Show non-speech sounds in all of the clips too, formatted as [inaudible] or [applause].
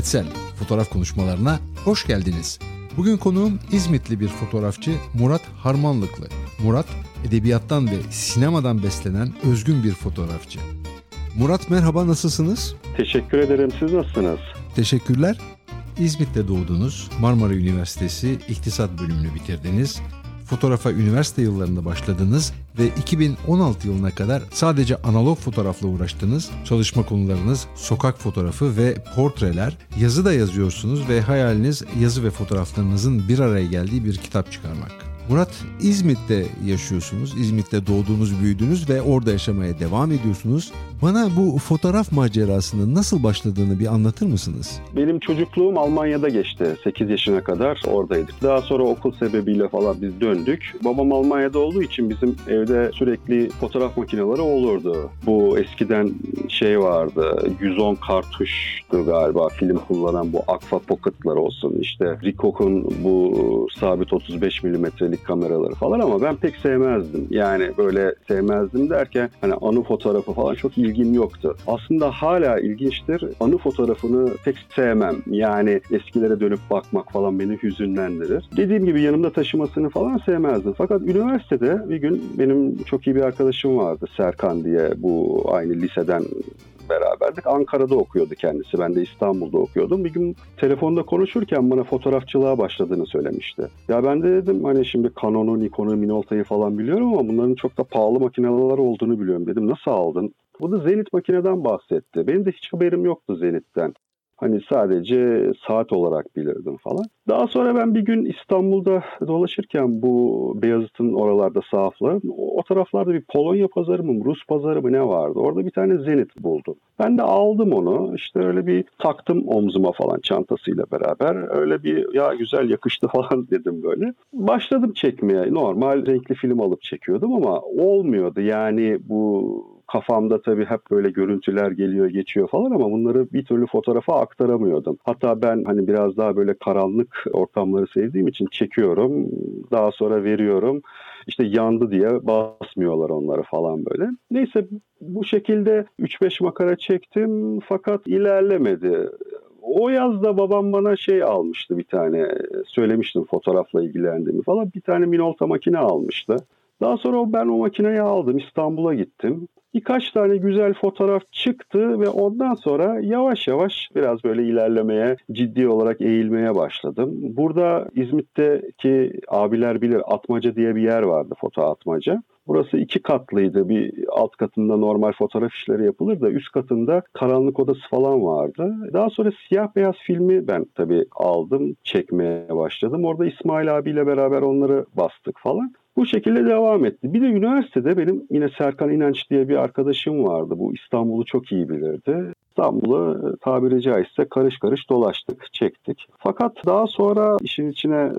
Merhaba, ben Ahmet Sel. Fotoğraf konuşmalarına hoş geldiniz. Bugün konuğum İzmitli bir fotoğrafçı Murat Harmanlıklı. Murat, edebiyattan ve sinemadan beslenen özgün bir fotoğrafçı. Murat merhaba, nasılsınız? Teşekkür ederim, siz nasılsınız? Teşekkürler. İzmit'te doğdunuz, Marmara Üniversitesi İktisat bölümünü bitirdiniz fotoğrafa üniversite yıllarında başladınız ve 2016 yılına kadar sadece analog fotoğrafla uğraştınız. Çalışma konularınız sokak fotoğrafı ve portreler. Yazı da yazıyorsunuz ve hayaliniz yazı ve fotoğraflarınızın bir araya geldiği bir kitap çıkarmak. Murat İzmit'te yaşıyorsunuz. İzmit'te doğduğunuz, büyüdünüz ve orada yaşamaya devam ediyorsunuz. Bana bu fotoğraf macerasının nasıl başladığını bir anlatır mısınız? Benim çocukluğum Almanya'da geçti. 8 yaşına kadar oradaydık. Daha sonra okul sebebiyle falan biz döndük. Babam Almanya'da olduğu için bizim evde sürekli fotoğraf makineleri olurdu. Bu eskiden şey vardı. 110 kartuştu galiba film kullanan bu Agfa Pocket'lar olsun. İşte Ricoh'un bu sabit 35 milimetrelik kameraları falan ama ben pek sevmezdim. Yani böyle sevmezdim derken hani anı fotoğrafı falan çok ilgim yoktu. Aslında hala ilginçtir. Anı fotoğrafını pek sevmem. Yani eskilere dönüp bakmak falan beni hüzünlendirir. Dediğim gibi yanımda taşımasını falan sevmezdim. Fakat üniversitede bir gün benim çok iyi bir arkadaşım vardı Serkan diye bu aynı liseden beraberdik. Ankara'da okuyordu kendisi. Ben de İstanbul'da okuyordum. Bir gün telefonda konuşurken bana fotoğrafçılığa başladığını söylemişti. Ya ben de dedim hani şimdi Canon'u, Nikon'u, Minolta'yı falan biliyorum ama bunların çok da pahalı makineler olduğunu biliyorum dedim. Nasıl aldın? Bu da Zenit makineden bahsetti. Benim de hiç haberim yoktu Zenit'ten. Hani sadece saat olarak bilirdim falan. Daha sonra ben bir gün İstanbul'da dolaşırken bu Beyazıt'ın oralarda sahaflar, o taraflarda bir Polonya pazarı mı, Rus pazarı mı ne vardı? Orada bir tane Zenit buldum. Ben de aldım onu. İşte öyle bir taktım omzuma falan çantasıyla beraber. Öyle bir ya güzel yakıştı [laughs] falan dedim böyle. Başladım çekmeye. Normal renkli film alıp çekiyordum ama olmuyordu. Yani bu kafamda tabii hep böyle görüntüler geliyor geçiyor falan ama bunları bir türlü fotoğrafa aktaramıyordum. Hatta ben hani biraz daha böyle karanlık ortamları sevdiğim için çekiyorum. Daha sonra veriyorum. İşte yandı diye basmıyorlar onları falan böyle. Neyse bu şekilde 3-5 makara çektim fakat ilerlemedi. O yazda babam bana şey almıştı bir tane. Söylemiştim fotoğrafla ilgilendiğimi falan. Bir tane Minolta makine almıştı. Daha sonra ben o makineyi aldım. İstanbul'a gittim birkaç tane güzel fotoğraf çıktı ve ondan sonra yavaş yavaş biraz böyle ilerlemeye, ciddi olarak eğilmeye başladım. Burada İzmit'teki abiler bilir Atmaca diye bir yer vardı foto atmaca. Burası iki katlıydı. Bir alt katında normal fotoğraf işleri yapılır da üst katında karanlık odası falan vardı. Daha sonra siyah beyaz filmi ben tabii aldım, çekmeye başladım. Orada İsmail abiyle beraber onları bastık falan. Bu şekilde devam etti. Bir de üniversitede benim yine Serkan İnanç diye bir arkadaşım vardı. Bu İstanbul'u çok iyi bilirdi. İstanbul'u tabiri caizse karış karış dolaştık, çektik. Fakat daha sonra işin içine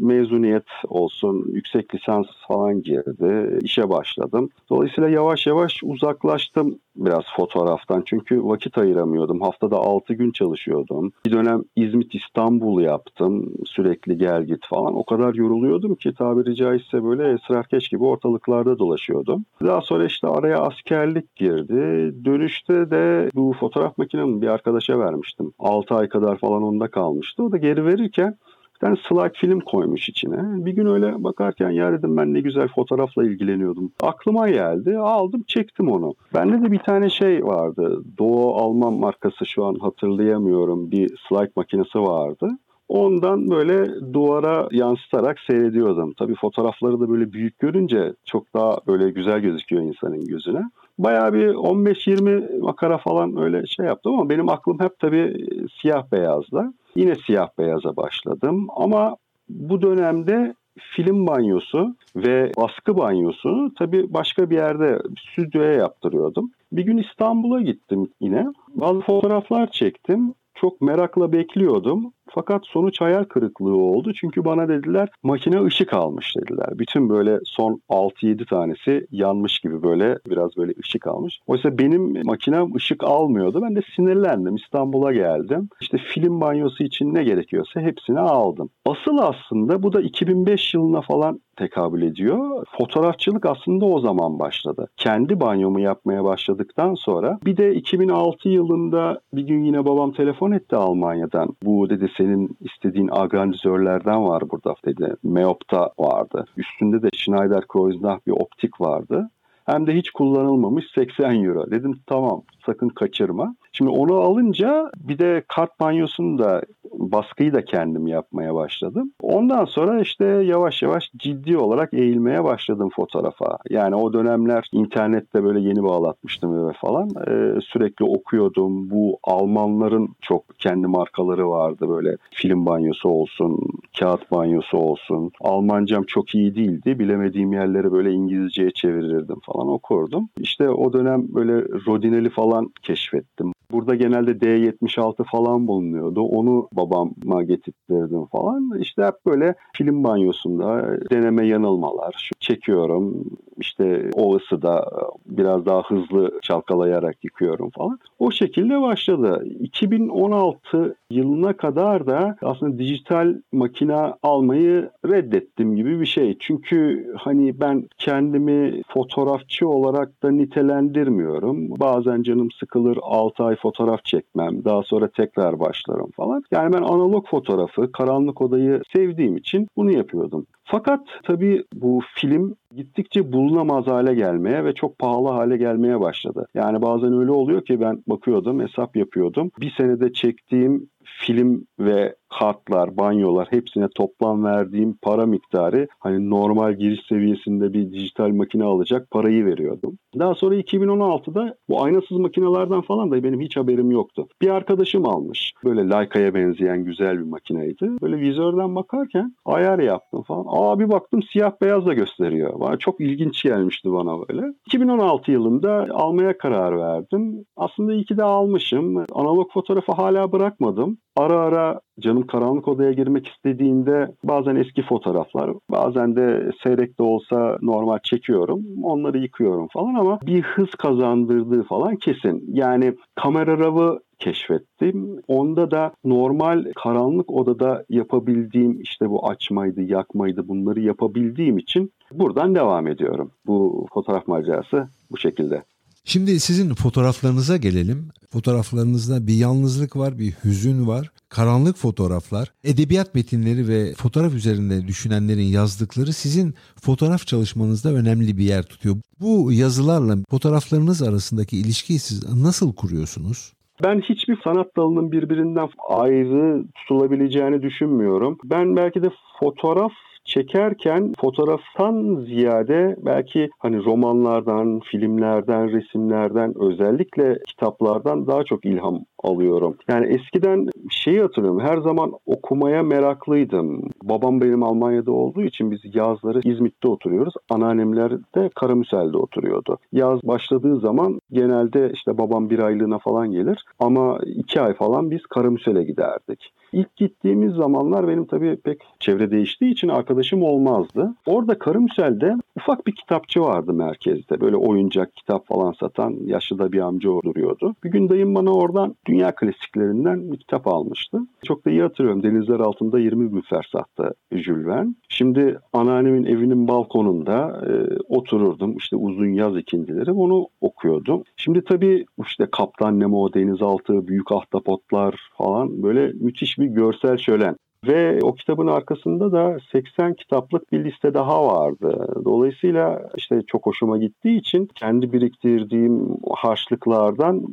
mezuniyet olsun, yüksek lisans falan girdi. İşe başladım. Dolayısıyla yavaş yavaş uzaklaştım biraz fotoğraftan. Çünkü vakit ayıramıyordum. Haftada 6 gün çalışıyordum. Bir dönem İzmit İstanbul yaptım. Sürekli gel git falan. O kadar yoruluyordum ki tabiri caizse böyle esrarkeş gibi ortalıklarda dolaşıyordum. Daha sonra işte araya askerlik girdi. Dönüşte de bu fotoğraf makinemi bir arkadaşa vermiştim. 6 ay kadar falan onda kalmıştı. O da geri verirken bir tane slide film koymuş içine. Bir gün öyle bakarken ya dedim ben ne güzel fotoğrafla ilgileniyordum. Aklıma geldi. Aldım çektim onu. Bende de bir tane şey vardı. Doğu Alman markası şu an hatırlayamıyorum. Bir slide makinesi vardı. Ondan böyle duvara yansıtarak seyrediyordum. Tabii fotoğrafları da böyle büyük görünce çok daha böyle güzel gözüküyor insanın gözüne. Bayağı bir 15-20 makara falan öyle şey yaptım ama benim aklım hep tabii siyah beyazda. Yine siyah beyaza başladım ama bu dönemde film banyosu ve baskı banyosu tabii başka bir yerde stüdyoya yaptırıyordum. Bir gün İstanbul'a gittim yine. Bazı fotoğraflar çektim. Çok merakla bekliyordum. Fakat sonuç hayal kırıklığı oldu. Çünkü bana dediler makine ışık almış dediler. Bütün böyle son 6-7 tanesi yanmış gibi böyle biraz böyle ışık almış. Oysa benim makinem ışık almıyordu. Ben de sinirlendim. İstanbul'a geldim. İşte film banyosu için ne gerekiyorsa hepsini aldım. Asıl aslında bu da 2005 yılına falan tekabül ediyor. Fotoğrafçılık aslında o zaman başladı. Kendi banyomu yapmaya başladıktan sonra bir de 2006 yılında bir gün yine babam telefon etti Almanya'dan. Bu dedi senin istediğin agrandizörlerden var burada dedi. Meop'ta vardı. Üstünde de Schneider Kreuznach bir optik vardı. Hem de hiç kullanılmamış 80 euro. Dedim tamam sakın kaçırma. Şimdi onu alınca bir de kart banyosunu da baskıyı da kendim yapmaya başladım. Ondan sonra işte yavaş yavaş ciddi olarak eğilmeye başladım fotoğrafa. Yani o dönemler internette böyle yeni bağlatmıştım eve falan. Ee, sürekli okuyordum. Bu Almanların çok kendi markaları vardı böyle film banyosu olsun, kağıt banyosu olsun. Almancam çok iyi değildi. Bilemediğim yerleri böyle İngilizceye çevirirdim falan okurdum. İşte o dönem böyle Rodinel'i falan keşfettim. Burada genelde D76 falan bulunuyordu. Onu babama getirttirdim falan. İşte hep böyle film banyosunda deneme yanılmalar. Şu çekiyorum işte o ısıda biraz daha hızlı çalkalayarak yıkıyorum falan. O şekilde başladı. 2016 yılına kadar da aslında dijital makine almayı reddettim gibi bir şey. Çünkü hani ben kendimi fotoğrafçı olarak da nitelendirmiyorum. Bazen canım sıkılır 6 ay fotoğraf çekmem. Daha sonra tekrar başlarım falan. Yani ben analog fotoğrafı, karanlık odayı sevdiğim için bunu yapıyordum. Fakat tabii bu film gittikçe bulunamaz hale gelmeye ve çok pahalı hale gelmeye başladı. Yani bazen öyle oluyor ki ben bakıyordum, hesap yapıyordum. Bir senede çektiğim film ve kartlar, banyolar hepsine toplam verdiğim para miktarı hani normal giriş seviyesinde bir dijital makine alacak parayı veriyordum. Daha sonra 2016'da bu aynasız makinelerden falan da benim hiç haberim yoktu. Bir arkadaşım almış. Böyle Leica'ya benzeyen güzel bir makineydi. Böyle vizörden bakarken ayar yaptım falan. Aa bir baktım siyah beyaz da gösteriyor. Bana çok ilginç gelmişti bana böyle. 2016 yılında almaya karar verdim. Aslında iyi ki de almışım. Analog fotoğrafı hala bırakmadım. Ara ara canım karanlık odaya girmek istediğinde bazen eski fotoğraflar, bazen de seyrek de olsa normal çekiyorum. Onları yıkıyorum falan ama bir hız kazandırdığı falan kesin. Yani kamera ravı keşfettim. Onda da normal karanlık odada yapabildiğim işte bu açmaydı, yakmaydı bunları yapabildiğim için buradan devam ediyorum. Bu fotoğraf macerası bu şekilde. Şimdi sizin fotoğraflarınıza gelelim. Fotoğraflarınızda bir yalnızlık var, bir hüzün var. Karanlık fotoğraflar, edebiyat metinleri ve fotoğraf üzerinde düşünenlerin yazdıkları sizin fotoğraf çalışmanızda önemli bir yer tutuyor. Bu yazılarla fotoğraflarınız arasındaki ilişkiyi siz nasıl kuruyorsunuz? Ben hiçbir sanat dalının birbirinden ayrı tutulabileceğini düşünmüyorum. Ben belki de fotoğraf çekerken fotoğraftan ziyade belki hani romanlardan, filmlerden, resimlerden özellikle kitaplardan daha çok ilham alıyorum. Yani eskiden şeyi hatırlıyorum. Her zaman okumaya meraklıydım. Babam benim Almanya'da olduğu için biz yazları İzmit'te oturuyoruz. Anneannemler de Karamüsel'de oturuyordu. Yaz başladığı zaman genelde işte babam bir aylığına falan gelir. Ama iki ay falan biz Karamüsel'e giderdik. İlk gittiğimiz zamanlar benim tabii pek çevre değiştiği için arkadaşım olmazdı. Orada Karımsel'de ufak bir kitapçı vardı merkezde. Böyle oyuncak kitap falan satan yaşlı da bir amca duruyordu. Bir gün dayım bana oradan dünya klasiklerinden bir kitap almıştı. Çok da iyi hatırlıyorum. Denizler altında 20 bin fersahta Jules Verne. Şimdi anneannemin evinin balkonunda e, otururdum. İşte uzun yaz ikindileri onu okuyordum. Şimdi tabii işte Kaptan Nemo, denizaltı, büyük ahtapotlar falan böyle müthiş bir görsel şölen. Ve o kitabın arkasında da 80 kitaplık bir liste daha vardı. Dolayısıyla işte çok hoşuma gittiği için kendi biriktirdiğim harçlıklardan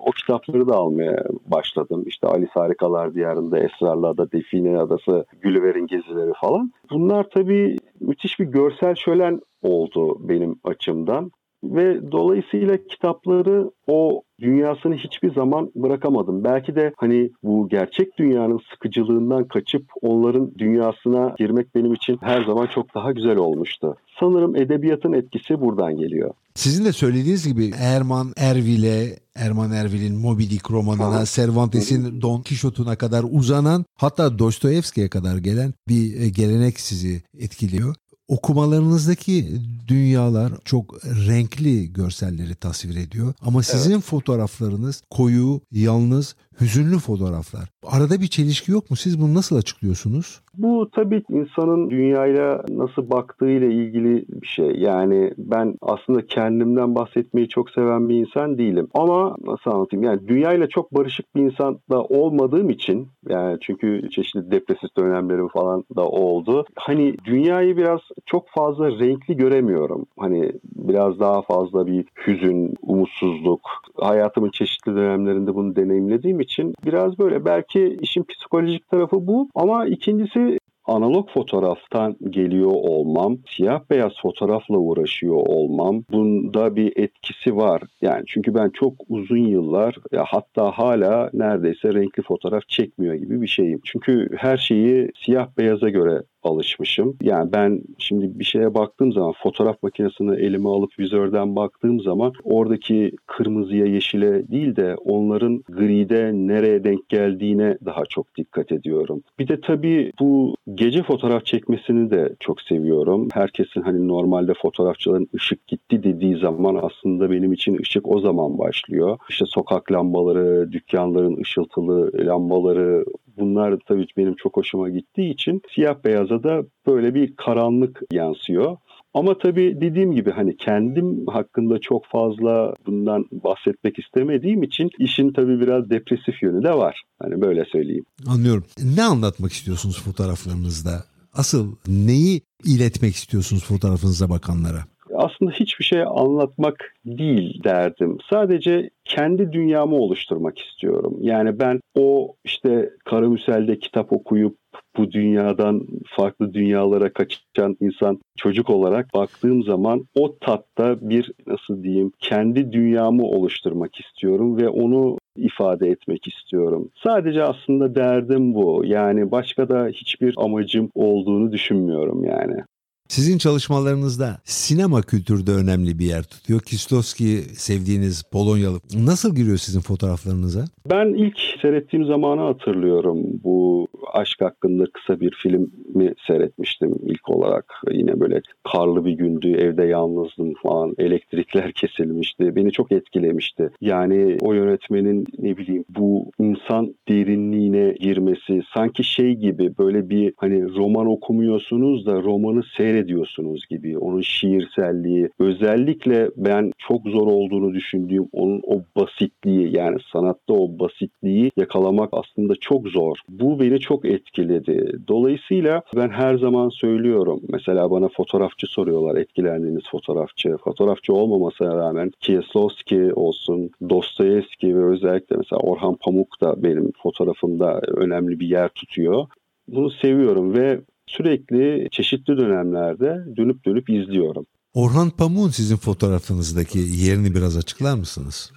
o kitapları da almaya başladım. İşte Alice Harikalar Diyarında, Esrarlı Ada, Define Adası, Gülver'in Gezileri falan. Bunlar tabii müthiş bir görsel şölen oldu benim açımdan ve dolayısıyla kitapları o dünyasını hiçbir zaman bırakamadım. Belki de hani bu gerçek dünyanın sıkıcılığından kaçıp onların dünyasına girmek benim için her zaman çok daha güzel olmuştu. Sanırım edebiyatın etkisi buradan geliyor. Sizin de söylediğiniz gibi Erman, Ervile, Erman Erbil'in Moby Dick romanına, Cervantes'in Don Quixote'una kadar uzanan hatta Dostoyevski'ye kadar gelen bir e, gelenek sizi etkiliyor. Okumalarınızdaki dünyalar çok renkli görselleri tasvir ediyor. Ama sizin evet. fotoğraflarınız koyu, yalnız, hüzünlü fotoğraflar. Arada bir çelişki yok mu? Siz bunu nasıl açıklıyorsunuz? Bu tabii insanın dünyayla nasıl baktığıyla ilgili bir şey. Yani ben aslında kendimden bahsetmeyi çok seven bir insan değilim. Ama nasıl anlatayım? Yani dünyayla çok barışık bir insan da olmadığım için yani çünkü çeşitli depresif dönemlerim falan da oldu. Hani dünyayı biraz çok fazla renkli göremiyorum. Hani biraz daha fazla bir hüzün, umutsuzluk. Hayatımın çeşitli dönemlerinde bunu deneyimlediğim için biraz böyle belki işin psikolojik tarafı bu ama ikincisi analog fotoğraftan geliyor olmam, siyah beyaz fotoğrafla uğraşıyor olmam bunda bir etkisi var. Yani çünkü ben çok uzun yıllar ya hatta hala neredeyse renkli fotoğraf çekmiyor gibi bir şeyim. Çünkü her şeyi siyah beyaza göre alışmışım. Yani ben şimdi bir şeye baktığım zaman fotoğraf makinesini elime alıp vizörden baktığım zaman oradaki kırmızıya yeşile değil de onların gride nereye denk geldiğine daha çok dikkat ediyorum. Bir de tabii bu gece fotoğraf çekmesini de çok seviyorum. Herkesin hani normalde fotoğrafçıların ışık gitti dediği zaman aslında benim için ışık o zaman başlıyor. İşte sokak lambaları, dükkanların ışıltılı lambaları bunlar tabii benim çok hoşuma gittiği için siyah beyaza da böyle bir karanlık yansıyor. Ama tabii dediğim gibi hani kendim hakkında çok fazla bundan bahsetmek istemediğim için işin tabii biraz depresif yönü de var. Hani böyle söyleyeyim. Anlıyorum. Ne anlatmak istiyorsunuz fotoğraflarınızda? Asıl neyi iletmek istiyorsunuz fotoğrafınıza bakanlara? Aslında hiçbir şey anlatmak değil derdim. Sadece kendi dünyamı oluşturmak istiyorum. Yani ben o işte Karamüsel'de kitap okuyup bu dünyadan farklı dünyalara kaçan insan çocuk olarak baktığım zaman o tatta bir nasıl diyeyim kendi dünyamı oluşturmak istiyorum ve onu ifade etmek istiyorum. Sadece aslında derdim bu. Yani başka da hiçbir amacım olduğunu düşünmüyorum yani. Sizin çalışmalarınızda sinema kültürü de önemli bir yer tutuyor. Kistowski sevdiğiniz Polonyalı nasıl giriyor sizin fotoğraflarınıza? Ben ilk seyrettiğim zamanı hatırlıyorum. Bu aşk hakkında kısa bir filmi seyretmiştim ilk olarak. Yine böyle karlı bir gündü, evde yalnızdım falan, elektrikler [laughs] kesilmişti. Beni çok etkilemişti. Yani o yönetmenin ne bileyim bu insan derinliğine girmesi sanki şey gibi böyle bir hani roman okumuyorsunuz da romanı seyrediyorsunuz gibi. Onun şiirselliği özellikle ben çok zor olduğunu düşündüğüm onun o basitliği yani sanatta o basitliği yakalamak aslında çok zor. Bu beni çok etkiledi. Dolayısıyla ben her zaman söylüyorum. Mesela bana fotoğrafçı soruyorlar. Etkilendiğiniz fotoğrafçı. Fotoğrafçı olmamasına rağmen Kieslowski olsun, Dostoyevski ve özellikle mesela Orhan Pamuk da benim fotoğrafımda önemli bir yer tutuyor. Bunu seviyorum ve sürekli çeşitli dönemlerde dönüp dönüp izliyorum. Orhan Pamuk'un sizin fotoğrafınızdaki yerini biraz açıklar mısınız?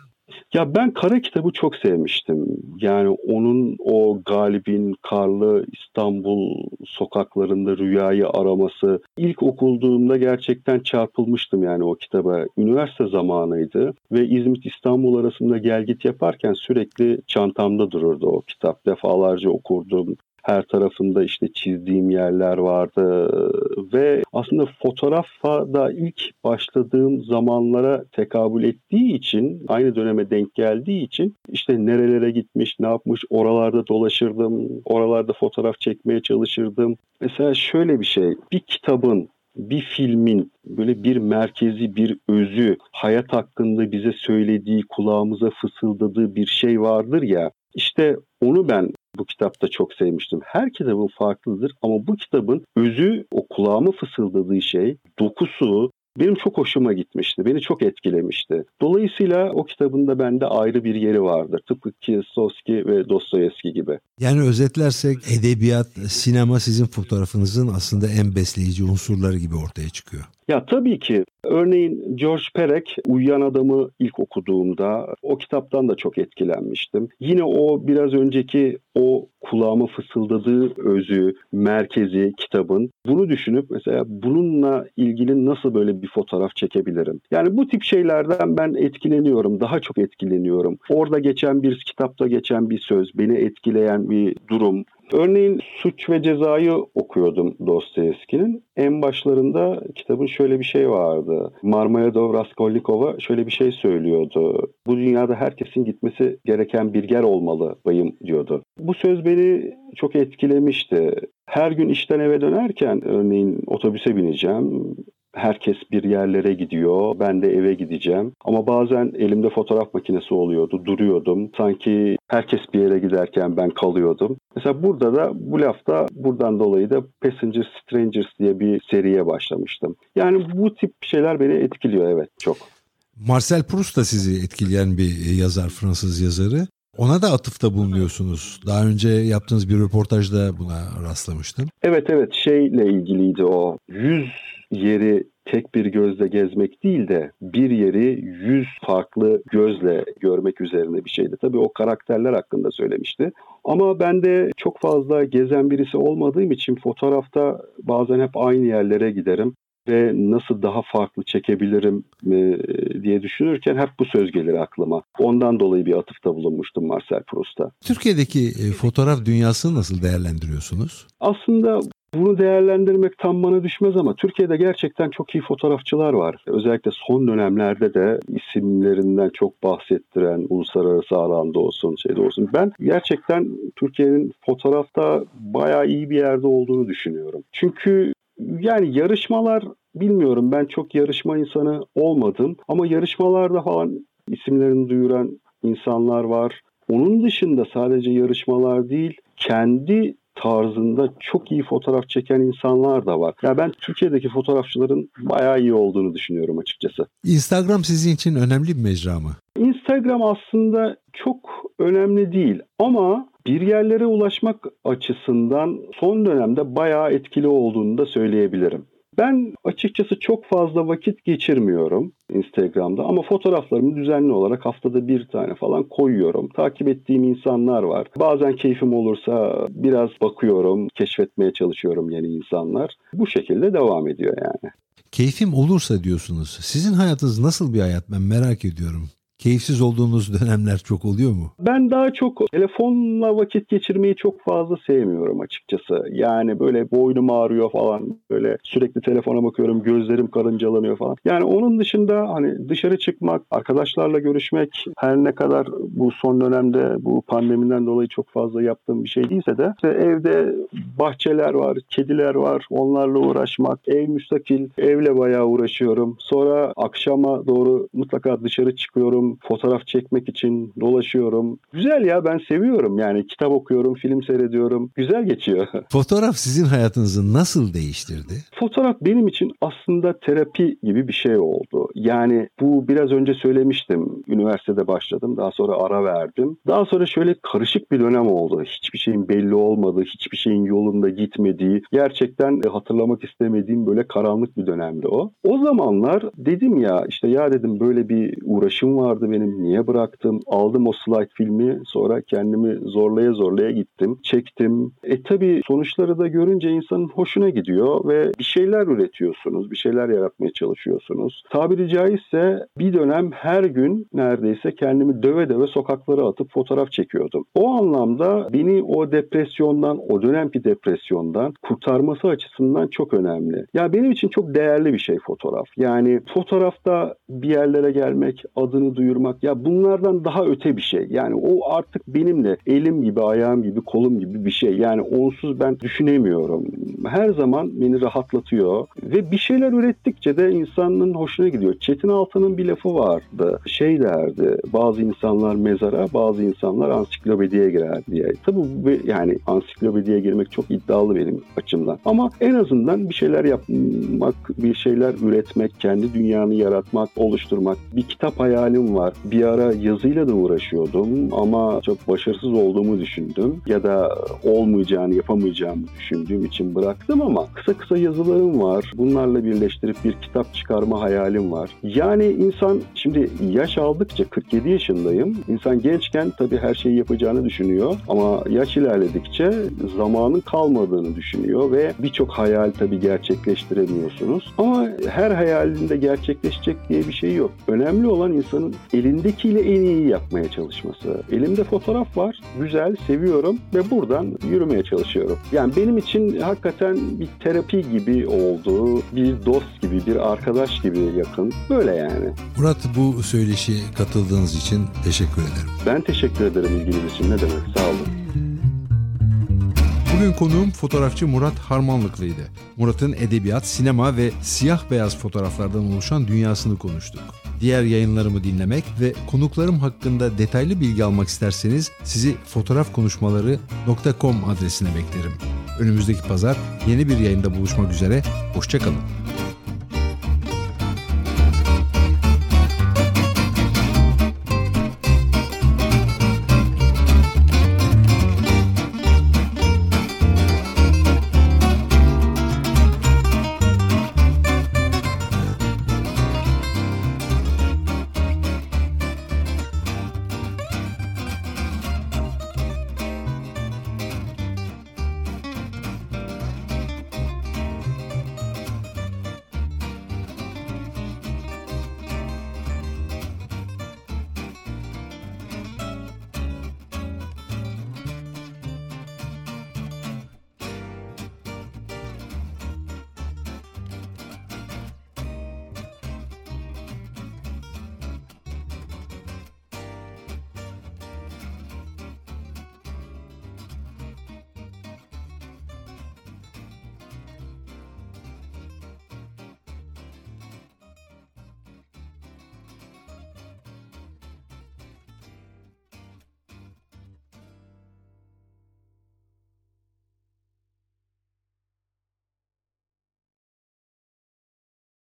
Ya ben Kara Kitabı çok sevmiştim. Yani onun o Galip'in karlı İstanbul sokaklarında rüyayı araması. ilk okulduğumda gerçekten çarpılmıştım yani o kitaba. Üniversite zamanıydı ve İzmit İstanbul arasında gel git yaparken sürekli çantamda dururdu o kitap. Defalarca okurdum her tarafında işte çizdiğim yerler vardı ve aslında fotoğrafa da ilk başladığım zamanlara tekabül ettiği için aynı döneme denk geldiği için işte nerelere gitmiş ne yapmış oralarda dolaşırdım oralarda fotoğraf çekmeye çalışırdım. Mesela şöyle bir şey bir kitabın bir filmin böyle bir merkezi, bir özü, hayat hakkında bize söylediği, kulağımıza fısıldadığı bir şey vardır ya. İşte onu ben bu kitapta çok sevmiştim. Her kitabın farklıdır ama bu kitabın özü o kulağıma fısıldadığı şey, dokusu, benim çok hoşuma gitmişti. Beni çok etkilemişti. Dolayısıyla o kitabın da bende ayrı bir yeri vardır. Tıpkı Kieslowski ve Dostoyevski gibi. Yani özetlersek edebiyat, sinema sizin fotoğrafınızın aslında en besleyici unsurları gibi ortaya çıkıyor. Ya tabii ki Örneğin George Perec Uyuyan Adamı ilk okuduğumda o kitaptan da çok etkilenmiştim. Yine o biraz önceki o kulağıma fısıldadığı özü, merkezi kitabın bunu düşünüp mesela bununla ilgili nasıl böyle bir fotoğraf çekebilirim? Yani bu tip şeylerden ben etkileniyorum, daha çok etkileniyorum. Orada geçen bir kitapta geçen bir söz, beni etkileyen bir durum, Örneğin Suç ve Ceza'yı okuyordum Dostoyevski'nin. En başlarında kitabın şöyle bir şey vardı. Marmayadov Raskolnikov'a şöyle bir şey söylüyordu. Bu dünyada herkesin gitmesi gereken bir yer olmalı bayım diyordu. Bu söz beni çok etkilemişti. Her gün işten eve dönerken örneğin otobüse bineceğim herkes bir yerlere gidiyor. Ben de eve gideceğim. Ama bazen elimde fotoğraf makinesi oluyordu. Duruyordum. Sanki herkes bir yere giderken ben kalıyordum. Mesela burada da bu lafta buradan dolayı da Passenger Strangers diye bir seriye başlamıştım. Yani bu tip şeyler beni etkiliyor evet çok. Marcel Proust da sizi etkileyen bir yazar, Fransız yazarı. Ona da atıfta bulunuyorsunuz. Daha önce yaptığınız bir röportajda buna rastlamıştım. Evet evet şeyle ilgiliydi o. Yüz yeri tek bir gözle gezmek değil de bir yeri yüz farklı gözle görmek üzerine bir şeydi. Tabii o karakterler hakkında söylemişti. Ama ben de çok fazla gezen birisi olmadığım için fotoğrafta bazen hep aynı yerlere giderim ve nasıl daha farklı çekebilirim e, diye düşünürken hep bu söz gelir aklıma. Ondan dolayı bir atıfta bulunmuştum Marcel Proust'a. Türkiye'deki e, fotoğraf dünyasını nasıl değerlendiriyorsunuz? Aslında bunu değerlendirmek tam bana düşmez ama Türkiye'de gerçekten çok iyi fotoğrafçılar var. Özellikle son dönemlerde de isimlerinden çok bahsettiren uluslararası alanda olsun şeyde olsun. Ben gerçekten Türkiye'nin fotoğrafta bayağı iyi bir yerde olduğunu düşünüyorum. Çünkü yani yarışmalar bilmiyorum ben çok yarışma insanı olmadım ama yarışmalarda falan isimlerini duyuran insanlar var. Onun dışında sadece yarışmalar değil kendi tarzında çok iyi fotoğraf çeken insanlar da var. Ya yani ben Türkiye'deki fotoğrafçıların bayağı iyi olduğunu düşünüyorum açıkçası. Instagram sizin için önemli bir mecra mı? Instagram aslında çok önemli değil ama bir yerlere ulaşmak açısından son dönemde bayağı etkili olduğunu da söyleyebilirim. Ben açıkçası çok fazla vakit geçirmiyorum Instagram'da ama fotoğraflarımı düzenli olarak haftada bir tane falan koyuyorum. Takip ettiğim insanlar var. Bazen keyfim olursa biraz bakıyorum, keşfetmeye çalışıyorum yeni insanlar. Bu şekilde devam ediyor yani. Keyfim olursa diyorsunuz. Sizin hayatınız nasıl bir hayat ben merak ediyorum. Keyifsiz olduğunuz dönemler çok oluyor mu? Ben daha çok telefonla vakit geçirmeyi çok fazla sevmiyorum açıkçası. Yani böyle boynum ağrıyor falan. Böyle sürekli telefona bakıyorum, gözlerim karıncalanıyor falan. Yani onun dışında hani dışarı çıkmak, arkadaşlarla görüşmek her ne kadar bu son dönemde bu pandemiden dolayı çok fazla yaptığım bir şey değilse de işte evde bahçeler var, kediler var. Onlarla uğraşmak, ev müstakil, evle bayağı uğraşıyorum. Sonra akşama doğru mutlaka dışarı çıkıyorum fotoğraf çekmek için dolaşıyorum. Güzel ya ben seviyorum yani kitap okuyorum, film seyrediyorum. Güzel geçiyor. [laughs] Fotoğraf sizin hayatınızı nasıl değiştirdi? Fotoğraf benim için aslında terapi gibi bir şey oldu. Yani bu biraz önce söylemiştim. Üniversitede başladım. Daha sonra ara verdim. Daha sonra şöyle karışık bir dönem oldu. Hiçbir şeyin belli olmadığı, hiçbir şeyin yolunda gitmediği, gerçekten hatırlamak istemediğim böyle karanlık bir dönemdi o. O zamanlar dedim ya işte ya dedim böyle bir uğraşım var vardı benim. Niye bıraktım? Aldım o slide filmi. Sonra kendimi zorlaya zorlaya gittim. Çektim. E tabi sonuçları da görünce insanın hoşuna gidiyor ve bir şeyler üretiyorsunuz. Bir şeyler yaratmaya çalışıyorsunuz. Tabiri caizse bir dönem her gün neredeyse kendimi döve döve sokaklara atıp fotoğraf çekiyordum. O anlamda beni o depresyondan, o dönemki depresyondan kurtarması açısından çok önemli. Ya benim için çok değerli bir şey fotoğraf. Yani fotoğrafta bir yerlere gelmek, adını duyurmak, duyurmak ya bunlardan daha öte bir şey. Yani o artık benimle elim gibi, ayağım gibi, kolum gibi bir şey. Yani onsuz ben düşünemiyorum. Her zaman beni rahatlatıyor ve bir şeyler ürettikçe de insanın hoşuna gidiyor. Çetin Altan'ın bir lafı vardı. Şey derdi. Bazı insanlar mezara, bazı insanlar ansiklopediye girer diye. Tabii yani ansiklopediye girmek çok iddialı benim açımdan. Ama en azından bir şeyler yapmak, bir şeyler üretmek, kendi dünyanı yaratmak, oluşturmak. Bir kitap hayalim var var. Bir ara yazıyla da uğraşıyordum ama çok başarısız olduğumu düşündüm ya da olmayacağını, yapamayacağımı düşündüğüm için bıraktım ama kısa kısa yazılarım var. Bunlarla birleştirip bir kitap çıkarma hayalim var. Yani insan şimdi yaş aldıkça 47 yaşındayım. İnsan gençken tabii her şeyi yapacağını düşünüyor ama yaş ilerledikçe zamanın kalmadığını düşünüyor ve birçok hayal tabii gerçekleştiremiyorsunuz. Ama her hayalinde gerçekleşecek diye bir şey yok. Önemli olan insanın elindekiyle en iyi yapmaya çalışması. Elimde fotoğraf var, güzel, seviyorum ve buradan yürümeye çalışıyorum. Yani benim için hakikaten bir terapi gibi oldu, bir dost gibi, bir arkadaş gibi yakın. Böyle yani. Murat bu söyleşi katıldığınız için teşekkür ederim. Ben teşekkür ederim ilginiz için. Ne demek? Sağ olun. Bugün konuğum fotoğrafçı Murat Harmanlıklı'ydı. Murat'ın edebiyat, sinema ve siyah beyaz fotoğraflardan oluşan dünyasını konuştuk. Diğer yayınlarımı dinlemek ve konuklarım hakkında detaylı bilgi almak isterseniz sizi fotoğrafkonuşmaları.com adresine beklerim. Önümüzdeki pazar yeni bir yayında buluşmak üzere, hoşçakalın.